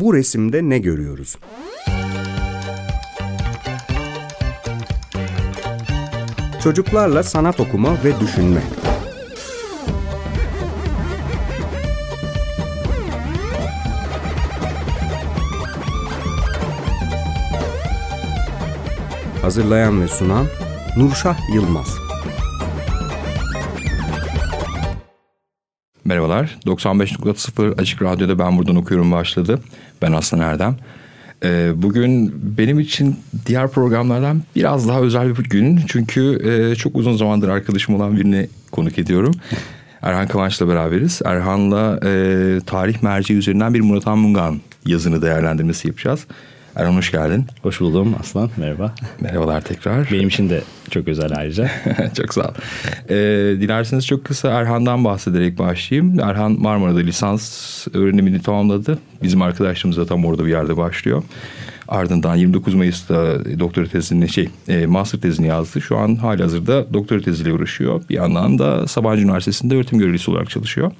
Bu resimde ne görüyoruz? Çocuklarla sanat okuma ve düşünme. Hazırlayan ve sunan Nurşah Yılmaz. Merhabalar. 95.0 Açık Radyo'da Ben Buradan Okuyorum başladı. Ben Aslan Erdem. Ee, bugün benim için diğer programlardan biraz daha özel bir gün. Çünkü e, çok uzun zamandır arkadaşım olan birini konuk ediyorum. Erhan Kıvanç'la beraberiz. Erhan'la e, tarih merci üzerinden bir Murat Mungan yazını değerlendirmesi yapacağız. Erhan hoş geldin. Hoş buldum Aslan. Merhaba. Merhabalar tekrar. Benim için de çok özel ayrıca. çok sağ ol. Ee, dilerseniz çok kısa Erhan'dan bahsederek başlayayım. Erhan Marmara'da lisans öğrenimini tamamladı. Bizim arkadaşlığımız da tam orada bir yerde başlıyor. Ardından 29 Mayıs'ta doktora tezini şey e, master tezini yazdı. Şu an hali hazırda doktora teziyle uğraşıyor. Bir yandan da Sabancı Üniversitesi'nde öğretim görevlisi olarak çalışıyor.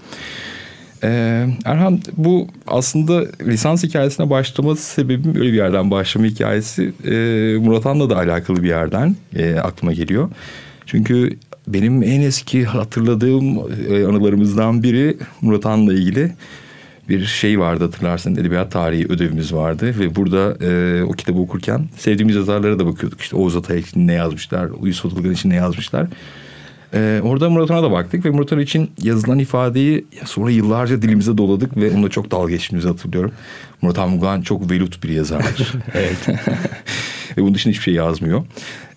Ee, Erhan bu aslında lisans hikayesine başlaması sebebim öyle bir yerden başlama hikayesi. E, Murat Han'la da alakalı bir yerden e, aklıma geliyor. Çünkü benim en eski hatırladığım e, anılarımızdan biri Murat Han'la ilgili bir şey vardı hatırlarsın. Edebiyat tarihi ödevimiz vardı ve burada e, o kitabı okurken sevdiğimiz yazarlara da bakıyorduk. İşte Oğuz Atay için ne yazmışlar Uyuz Fadılgan için ne yazmışlar ee, orada Murat Han'a da baktık ve Murat Han için yazılan ifadeyi sonra yıllarca dilimize doladık ve onunla çok dalga geçtiğimizi hatırlıyorum. Murat Han Mugan çok velut bir yazardır. evet. ve bunun dışında hiçbir şey yazmıyor.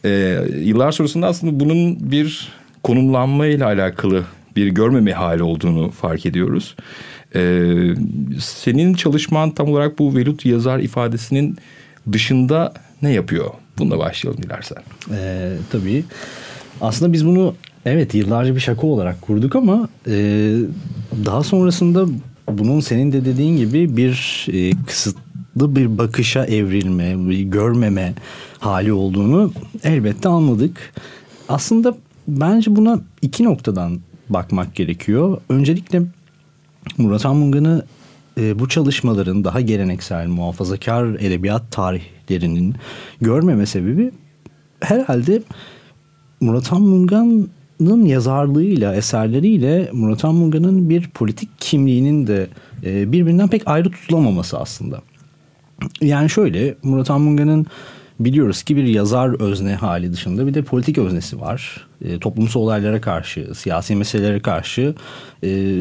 Ee, yıllar sonrasında aslında bunun bir konumlanma ile alakalı bir görmeme hali olduğunu fark ediyoruz. Ee, senin çalışman tam olarak bu velut yazar ifadesinin dışında ne yapıyor? Bununla başlayalım dilersen. Ee, tabii. Aslında biz bunu Evet yıllarca bir şaka olarak kurduk ama e, daha sonrasında bunun senin de dediğin gibi bir e, kısıtlı bir bakışa evrilme, bir görmeme hali olduğunu elbette anladık. Aslında bence buna iki noktadan bakmak gerekiyor. Öncelikle Murat Anmungan'ı e, bu çalışmaların daha geleneksel muhafazakar edebiyat tarihlerinin görmeme sebebi herhalde Murat Anmungan Munga'nın yazarlığıyla, eserleriyle Murat Munga'nın bir politik kimliğinin de e, birbirinden pek ayrı tutulamaması aslında. Yani şöyle Murat Munga'nın biliyoruz ki bir yazar özne hali dışında bir de politik öznesi var. E, toplumsal olaylara karşı, siyasi meselelere karşı e,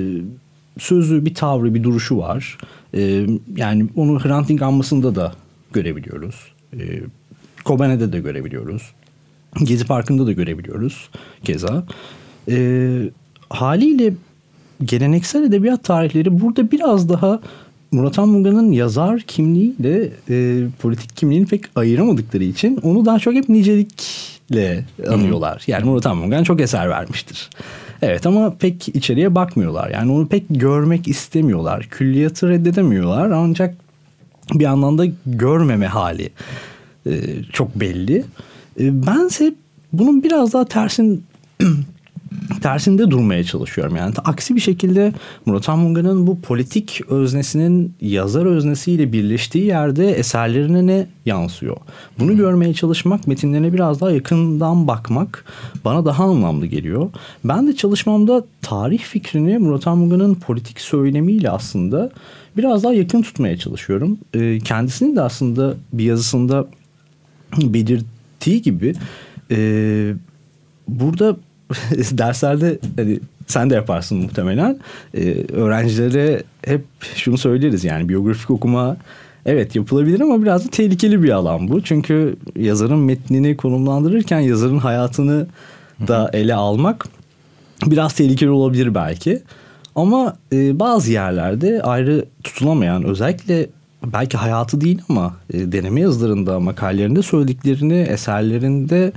sözü, bir tavrı, bir duruşu var. E, yani onu Hrant Dink anmasında da görebiliyoruz. E, Kobane'de de görebiliyoruz. Gezi Parkı'nda da görebiliyoruz keza. E, haliyle geleneksel edebiyat tarihleri burada biraz daha Murat Anmuga'nın yazar kimliğiyle e, politik kimliğini pek ayıramadıkları için onu daha çok hep nicelikle anıyorlar. Yani Murat Anmugan çok eser vermiştir. Evet ama pek içeriye bakmıyorlar. Yani onu pek görmek istemiyorlar. Külliyatı reddedemiyorlar ancak bir anlamda görmeme hali e, çok belli. E, bense bunun biraz daha tersin tersinde durmaya çalışıyorum. Yani aksi bir şekilde Murat Anmunga'nın bu politik öznesinin yazar öznesiyle birleştiği yerde eserlerine ne yansıyor? Bunu görmeye çalışmak, metinlerine biraz daha yakından bakmak bana daha anlamlı geliyor. Ben de çalışmamda tarih fikrini Murat Anmunga'nın politik söylemiyle aslında biraz daha yakın tutmaya çalışıyorum. E, kendisinin de aslında bir yazısında belirt belirttiği gibi e, burada derslerde hani sen de yaparsın muhtemelen. E, öğrencilere hep şunu söyleriz yani biyografik okuma evet yapılabilir ama biraz da tehlikeli bir alan bu. Çünkü yazarın metnini konumlandırırken yazarın hayatını da ele almak biraz tehlikeli olabilir belki. Ama e, bazı yerlerde ayrı tutulamayan özellikle belki hayatı değil ama e, deneme yazılarında, makalelerinde söylediklerini eserlerinde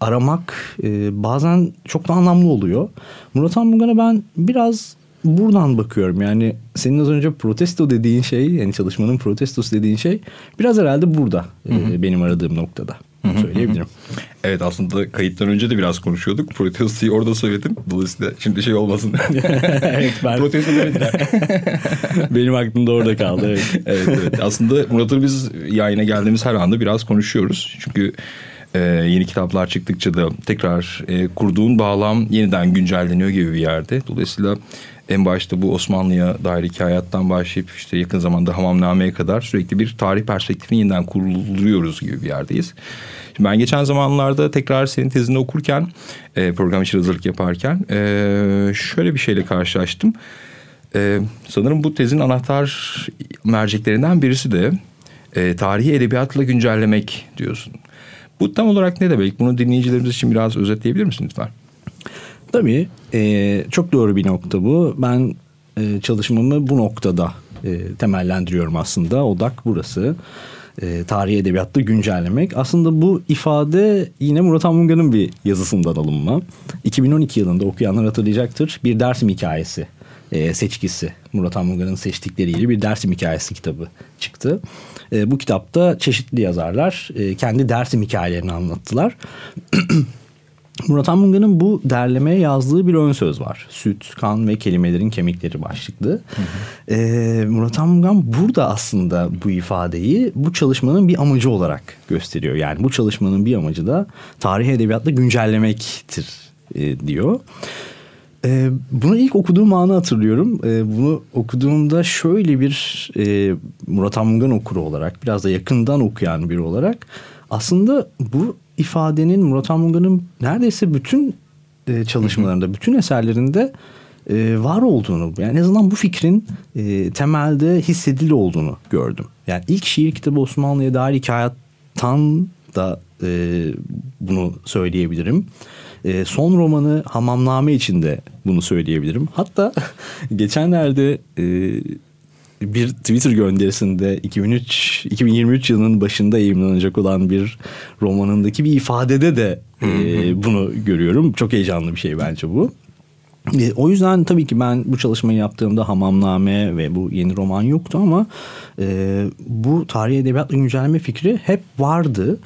aramak e, bazen çok da anlamlı oluyor. Murat Anmugan'a ben biraz buradan bakıyorum. Yani senin az önce protesto dediğin şey, yani çalışmanın protestosu dediğin şey biraz herhalde burada. E, benim aradığım noktada. Söyleyebilirim. Evet aslında kayıttan önce de biraz konuşuyorduk. Protesto'yu orada söyledim. Dolayısıyla şimdi şey olmasın. evet, ben... Protesto demediler. Benim aklımda orada kaldı. Evet. evet, evet. Aslında Murat'ı biz yayına geldiğimiz her anda biraz konuşuyoruz. Çünkü e, yeni kitaplar çıktıkça da tekrar e, kurduğun bağlam yeniden güncelleniyor gibi bir yerde. Dolayısıyla en başta bu Osmanlı'ya dair hikayattan başlayıp işte yakın zamanda Hamamname'ye kadar sürekli bir tarih perspektifini yeniden kuruluyoruz gibi bir yerdeyiz. Şimdi ben geçen zamanlarda tekrar senin tezini okurken e, program için hazırlık yaparken e, şöyle bir şeyle karşılaştım. E, sanırım bu tezin anahtar merceklerinden birisi de tarihi edebiyatla güncellemek diyorsun. Bu tam olarak ne demek? Bunu dinleyicilerimiz için biraz özetleyebilir misin lütfen? Tabii. E, çok doğru bir nokta bu. Ben e, çalışmamı bu noktada e, temellendiriyorum aslında. Odak burası. E, tarihi edebiyatta güncellemek. Aslında bu ifade yine Murat Anmunga'nın bir yazısından alınma. 2012 yılında okuyanlar hatırlayacaktır. Bir dersim hikayesi e, seçkisi. Murat Anmunga'nın seçtikleriyle bir dersim hikayesi kitabı çıktı. E, bu kitapta çeşitli yazarlar e, kendi dersim hikayelerini anlattılar. Murat Anmunga'nın bu derlemeye yazdığı bir ön söz var. Süt, kan ve kelimelerin kemikleri başlıklı. Hı hı. Ee, Murat Anmungan burada aslında bu ifadeyi bu çalışmanın bir amacı olarak gösteriyor. Yani bu çalışmanın bir amacı da tarih edebiyatla güncellemektir e, diyor. E, bunu ilk okuduğum anı hatırlıyorum. E, bunu okuduğumda şöyle bir e, Murat Anmungan okuru olarak biraz da yakından okuyan biri olarak aslında bu ifadenin Murat Anmunga'nın neredeyse bütün e, çalışmalarında, bütün eserlerinde e, var olduğunu, yani en azından bu fikrin e, temelde hissedili olduğunu gördüm. Yani ilk şiir kitabı Osmanlı'ya dair hikayattan da e, bunu söyleyebilirim. E, son romanı Hamamname için de bunu söyleyebilirim. Hatta geçenlerde e, bir Twitter gönderisinde 2003 2023 yılının başında yayınlanacak olan bir romanındaki bir ifadede de e, bunu görüyorum. Çok heyecanlı bir şey bence bu. E, o yüzden tabii ki ben bu çalışmayı yaptığımda Hamamname ve bu yeni roman yoktu ama e, bu tarihi edebiyatla güncelleme fikri hep vardı.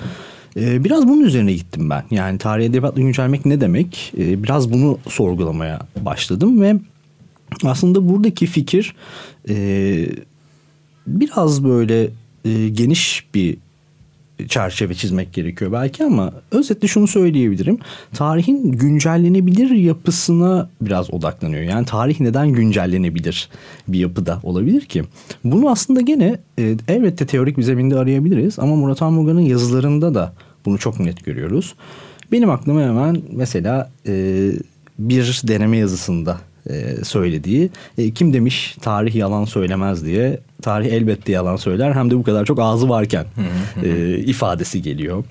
E, biraz bunun üzerine gittim ben. Yani tarihi edebiyatla güncellemek ne demek? E, biraz bunu sorgulamaya başladım ve aslında buradaki fikir e, biraz böyle e, geniş bir çerçeve çizmek gerekiyor belki ama özetle şunu söyleyebilirim. Tarihin güncellenebilir yapısına biraz odaklanıyor. Yani tarih neden güncellenebilir bir yapıda olabilir ki? Bunu aslında gene e, elbette teorik bir zeminde arayabiliriz ama Murat Anmuga'nın yazılarında da bunu çok net görüyoruz. Benim aklıma hemen mesela e, bir deneme yazısında e, söylediği. E, kim demiş tarih yalan söylemez diye. Tarih elbette yalan söyler hem de bu kadar çok ağzı varken e, ifadesi geliyor.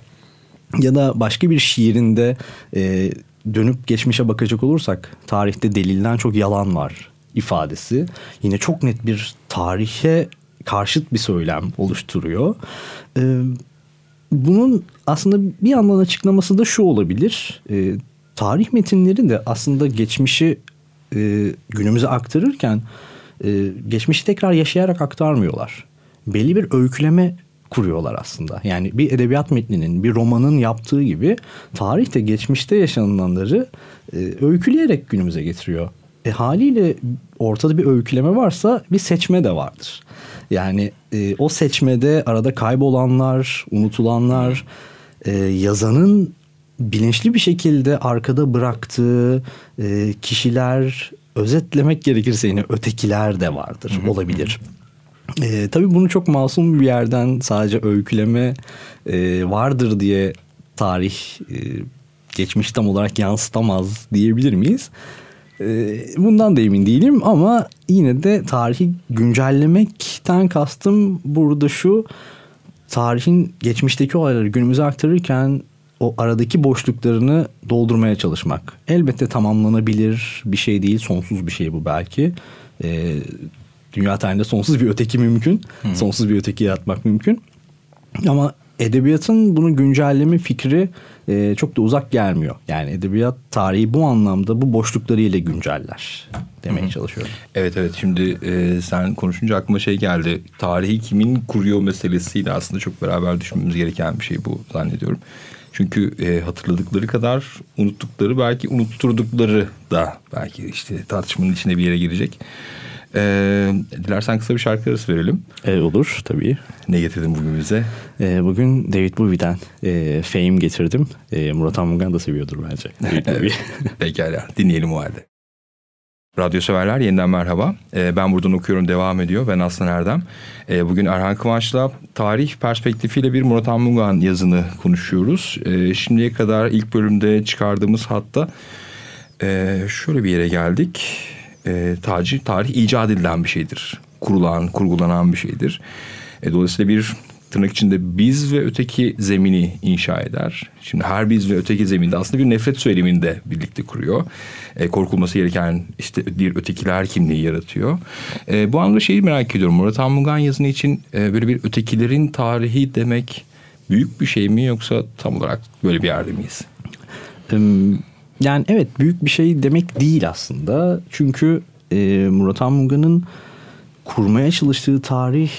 Ya da başka bir şiirinde e, dönüp geçmişe bakacak olursak tarihte delilden çok yalan var ifadesi. Yine çok net bir tarihe karşıt bir söylem oluşturuyor. E, bunun aslında bir yandan açıklaması da şu olabilir. E, tarih metinleri de aslında geçmişi e, günümüze aktarırken e, geçmişi tekrar yaşayarak aktarmıyorlar. Belli bir öyküleme kuruyorlar aslında. Yani bir edebiyat metninin, bir romanın yaptığı gibi tarihte geçmişte yaşananları e, öyküleyerek günümüze getiriyor. E, haliyle ortada bir öyküleme varsa bir seçme de vardır. Yani e, o seçmede arada kaybolanlar, unutulanlar, e, yazanın bilinçli bir şekilde arkada bıraktığı e, kişiler özetlemek gerekirse yine ötekiler de vardır olabilir. E, tabii bunu çok masum bir yerden sadece öyküleme e, vardır diye tarih e, geçmiş tam olarak yansıtamaz diyebilir miyiz? E, bundan da emin değilim ama yine de tarihi güncellemekten kastım burada şu tarihin geçmişteki olayları günümüze aktarırken o aradaki boşluklarını doldurmaya çalışmak. Elbette tamamlanabilir bir şey değil, sonsuz bir şey bu belki. Ee, dünya tarihinde sonsuz bir öteki mümkün, hmm. sonsuz bir öteki yaratmak mümkün. Ama edebiyatın bunu güncelleme fikri e, çok da uzak gelmiyor. Yani edebiyat tarihi bu anlamda bu boşluklarıyla günceller demeye Hı-hı. çalışıyorum. Evet evet şimdi e, sen konuşunca aklıma şey geldi. Tarihi kimin kuruyor meselesiyle aslında çok beraber düşünmemiz gereken bir şey bu zannediyorum. Çünkü e, hatırladıkları kadar unuttukları belki unutturdukları da belki işte tartışmanın içine bir yere girecek. E, dilersen kısa bir şarkı arası verelim. E, olur tabii. Ne getirdin bugün bize? E, bugün David Bowie'den e, Fame getirdim. E, Murat Anmungan da seviyordur bence. Pekala dinleyelim o halde. Radyo severler yeniden merhaba. Ee, ben buradan okuyorum devam ediyor. Ben Aslan Erdem. Ee, bugün Erhan Kıvanç'la tarih perspektifiyle bir Murat Anmungan yazını konuşuyoruz. Ee, şimdiye kadar ilk bölümde çıkardığımız hatta e, şöyle bir yere geldik. E, tarih, tarih icat edilen bir şeydir. Kurulan, kurgulanan bir şeydir. E, dolayısıyla bir tırnak içinde biz ve öteki zemini inşa eder. Şimdi her biz ve öteki zeminde aslında bir nefret söylemini de birlikte kuruyor. E, korkulması gereken işte bir ötekiler kimliği yaratıyor. E, bu anlamda şeyi merak ediyorum. Murat Anmungan yazını için e, böyle bir ötekilerin tarihi demek büyük bir şey mi yoksa tam olarak böyle bir yerde miyiz? Yani evet büyük bir şey demek değil aslında. Çünkü e, Murat Anmungan'ın kurmaya çalıştığı tarih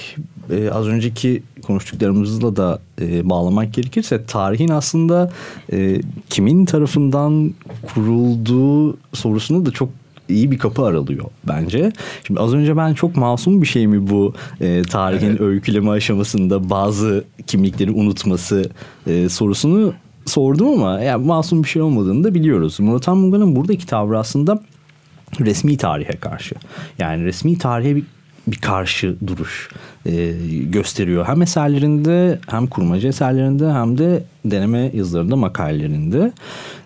e, az önceki konuştuklarımızla da e, bağlamak gerekirse tarihin aslında e, kimin tarafından kurulduğu sorusunu da çok iyi bir kapı aralıyor bence. Şimdi az önce ben çok masum bir şey mi bu e, tarihin evet. öyküleme aşamasında bazı kimlikleri unutması e, sorusunu sordum ama yani masum bir şey olmadığını da biliyoruz. Murat Anmungan'ın buradaki tavrı aslında resmi tarihe karşı. Yani resmi tarihe bir bir karşı duruş e, gösteriyor. Hem eserlerinde hem kurmaca eserlerinde hem de deneme yazılarında makalelerinde.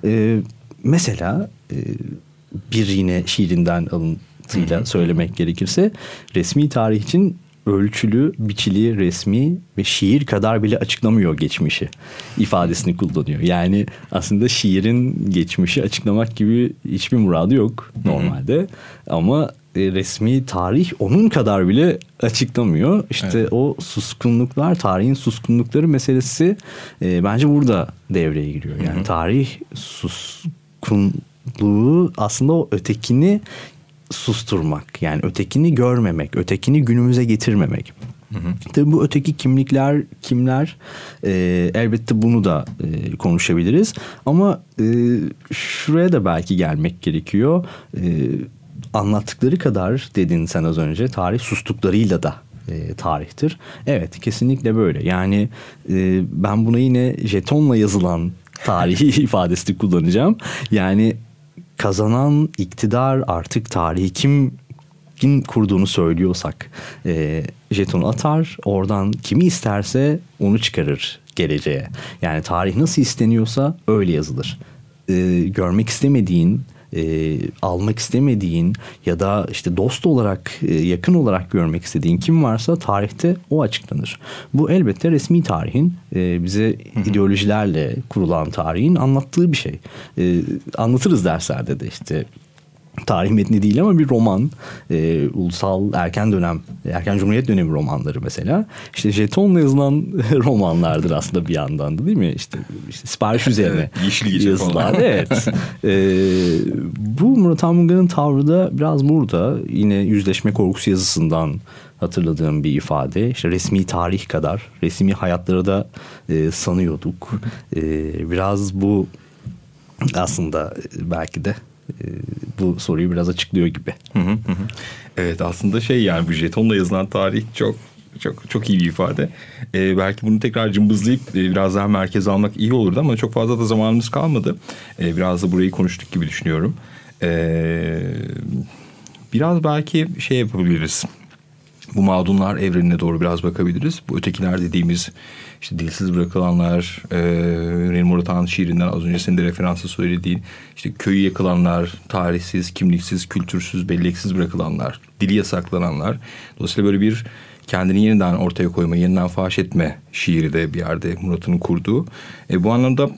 E, mesela e, bir yine şiirinden alıntıyla söylemek gerekirse resmi tarih için ölçülü, biçili, resmi ve şiir kadar bile açıklamıyor geçmişi ifadesini kullanıyor. Yani aslında şiirin geçmişi açıklamak gibi hiçbir muradı yok normalde. Hı hı. Ama resmi tarih onun kadar bile açıklamıyor. İşte evet. o suskunluklar, tarihin suskunlukları meselesi e, bence burada devreye giriyor. Yani hı hı. tarih suskunluğu aslında o ötekini susturmak. Yani ötekini görmemek, ötekini günümüze getirmemek. Hı hı. Tabii bu öteki kimlikler kimler e, elbette bunu da e, konuşabiliriz ama e, şuraya da belki gelmek gerekiyor. E, anlattıkları kadar dedin sen az önce tarih sustuklarıyla da e, tarihtir. Evet kesinlikle böyle yani e, ben buna yine jetonla yazılan tarihi ifadesini kullanacağım. Yani kazanan iktidar artık tarihi kim kim kurduğunu söylüyorsak e, jetonu atar oradan kimi isterse onu çıkarır geleceğe. Yani tarih nasıl isteniyorsa öyle yazılır. E, görmek istemediğin e, almak istemediğin ya da işte dost olarak e, yakın olarak görmek istediğin kim varsa tarihte o açıklanır. Bu elbette resmi tarihin e, bize ideolojilerle kurulan tarihin anlattığı bir şey. E, anlatırız derslerde de işte tarih metni değil ama bir roman. E, ulusal erken dönem, erken cumhuriyet dönemi romanları mesela. İşte jetonla yazılan romanlardır aslında bir yandan da değil mi? İşte, işte sipariş üzerine yazılar. evet. E, bu Murat Anmungan'ın tavrı da biraz burada. Yine yüzleşme korkusu yazısından hatırladığım bir ifade. İşte resmi tarih kadar resmi hayatları da e, sanıyorduk. E, biraz bu aslında belki de e, bu soruyu biraz açıklıyor gibi. Evet aslında şey yani bu jetonla yazılan tarih çok çok çok iyi bir ifade. Ee, belki bunu tekrar cımbızlayıp e, biraz daha merkeze almak iyi olurdu ama çok fazla da zamanımız kalmadı. Ee, biraz da burayı konuştuk gibi düşünüyorum. Ee, biraz belki şey yapabiliriz. Bu mağdunlar evrenine doğru biraz bakabiliriz. Bu ötekiler dediğimiz işte dilsiz bırakılanlar, e, René Murat'ın şiirinden az önce senin de referansı söylediğin işte köyü yakılanlar, tarihsiz, kimliksiz, kültürsüz, belleksiz bırakılanlar, dili yasaklananlar. Dolayısıyla böyle bir kendini yeniden ortaya koyma, yeniden faş etme şiiri de bir yerde Murat'ın kurduğu. E, bu anlamda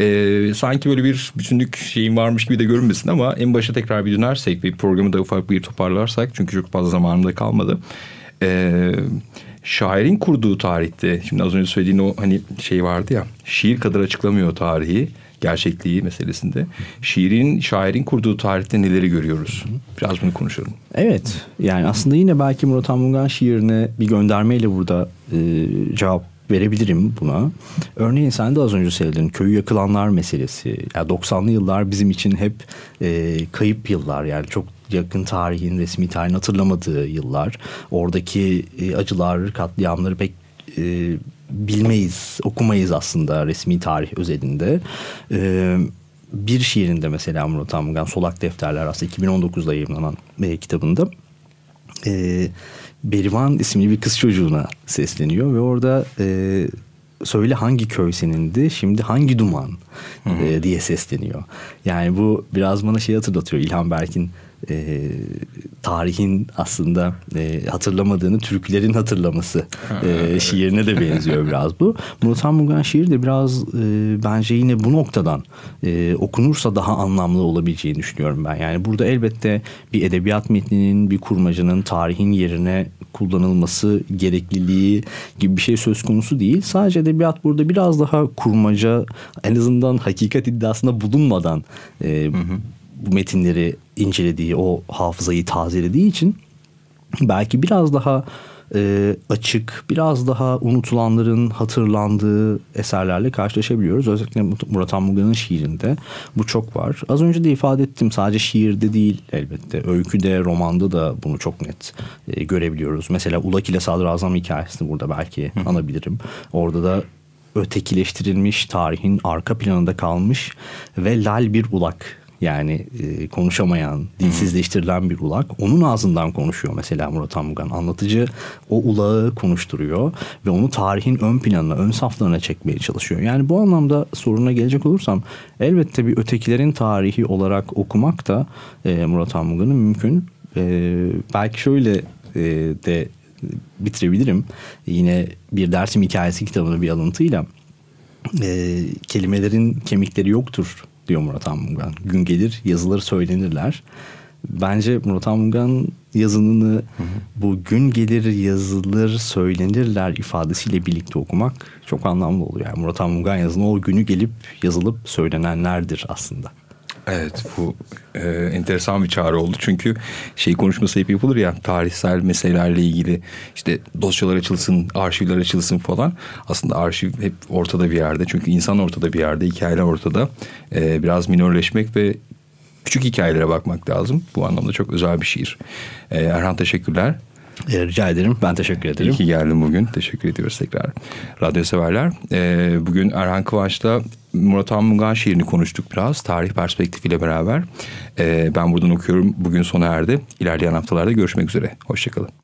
e, sanki böyle bir bütünlük şeyin varmış gibi de görünmesin ama en başa tekrar bir dönersek ve programı da ufak bir toparlarsak çünkü çok fazla zamanım da kalmadı. Eee şairin kurduğu tarihte şimdi az önce söylediğin o hani şey vardı ya şiir kadar açıklamıyor tarihi gerçekliği meselesinde. Şiirin, şairin kurduğu tarihte neleri görüyoruz? Biraz bunu konuşalım. Evet. Yani aslında yine belki Murat Anmungan şiirine bir göndermeyle burada e, cevap verebilirim buna. Örneğin sen de az önce söyledin köyü yakılanlar meselesi. Yani 90'lı yıllar bizim için hep e, kayıp yıllar yani çok yakın tarihin resmi tarihin hatırlamadığı yıllar. Oradaki e, acılar, katliamları pek e, bilmeyiz, okumayız aslında resmi tarih özelinde. E, bir şiirinde mesela Murat Anmugan Solak Defterler aslında 2019'da yayınlanan e, kitabında e, Berivan isimli bir kız çocuğuna sesleniyor ve orada e, söyle hangi köy senindi şimdi hangi duman e, diye sesleniyor. Yani bu biraz bana şey hatırlatıyor İlhan Berk'in e, tarihin aslında e, hatırlamadığını Türklerin hatırlaması e, şiirine de benziyor biraz bu. Murat Mugan şiir de biraz e, bence yine bu noktadan e, okunursa daha anlamlı olabileceğini düşünüyorum ben. Yani burada elbette bir edebiyat metninin bir kurmacanın tarihin yerine kullanılması gerekliliği gibi bir şey söz konusu değil. Sadece edebiyat burada biraz daha kurmaca en azından hakikat iddiasında bulunmadan e, hı hı bu metinleri incelediği, o hafızayı tazelediği için belki biraz daha e, açık, biraz daha unutulanların hatırlandığı eserlerle karşılaşabiliyoruz. Özellikle Murat Anmugan'ın şiirinde bu çok var. Az önce de ifade ettim sadece şiirde değil elbette. Öyküde, romanda da bunu çok net e, görebiliyoruz. Mesela Ulak ile Sadrazam hikayesini burada belki anabilirim. Orada da ötekileştirilmiş tarihin arka planında kalmış ve lal bir ulak yani e, konuşamayan, dilsizleştirilen bir ulak. Onun ağzından konuşuyor mesela Murat Anmugan. Anlatıcı o ulağı konuşturuyor ve onu tarihin ön planına, ön saflarına çekmeye çalışıyor. Yani bu anlamda soruna gelecek olursam elbette bir ötekilerin tarihi olarak okumak da e, Murat Anmugan'ın mümkün. E, belki şöyle e, de bitirebilirim. Yine bir dersim hikayesi kitabını bir alıntıyla. E, kelimelerin kemikleri yoktur diyor Murat Anmungan. Gün gelir yazıları söylenirler. Bence Murat Anmungan yazınını hı hı. bu gün gelir yazılır söylenirler ifadesiyle birlikte okumak çok anlamlı oluyor. Yani Murat Anmungan yazını o günü gelip yazılıp söylenenlerdir aslında. Evet bu e, enteresan bir çağrı oldu. Çünkü şey konuşması hep yapılır ya tarihsel meselelerle ilgili işte dosyalar açılsın, arşivler açılsın falan. Aslında arşiv hep ortada bir yerde. Çünkü insan ortada bir yerde, hikayeler ortada. E, biraz minörleşmek ve küçük hikayelere bakmak lazım. Bu anlamda çok özel bir şiir. E, Erhan teşekkürler. E, rica ederim. Ben teşekkür ederim. İyi ki geldin bugün. Teşekkür ediyoruz tekrar. Radyo severler. E, bugün Erhan Kıvanç'la Murat Anmungan şiirini konuştuk biraz. Tarih perspektifiyle beraber. E, ben buradan okuyorum. Bugün sona erdi. İlerleyen haftalarda görüşmek üzere. Hoşçakalın.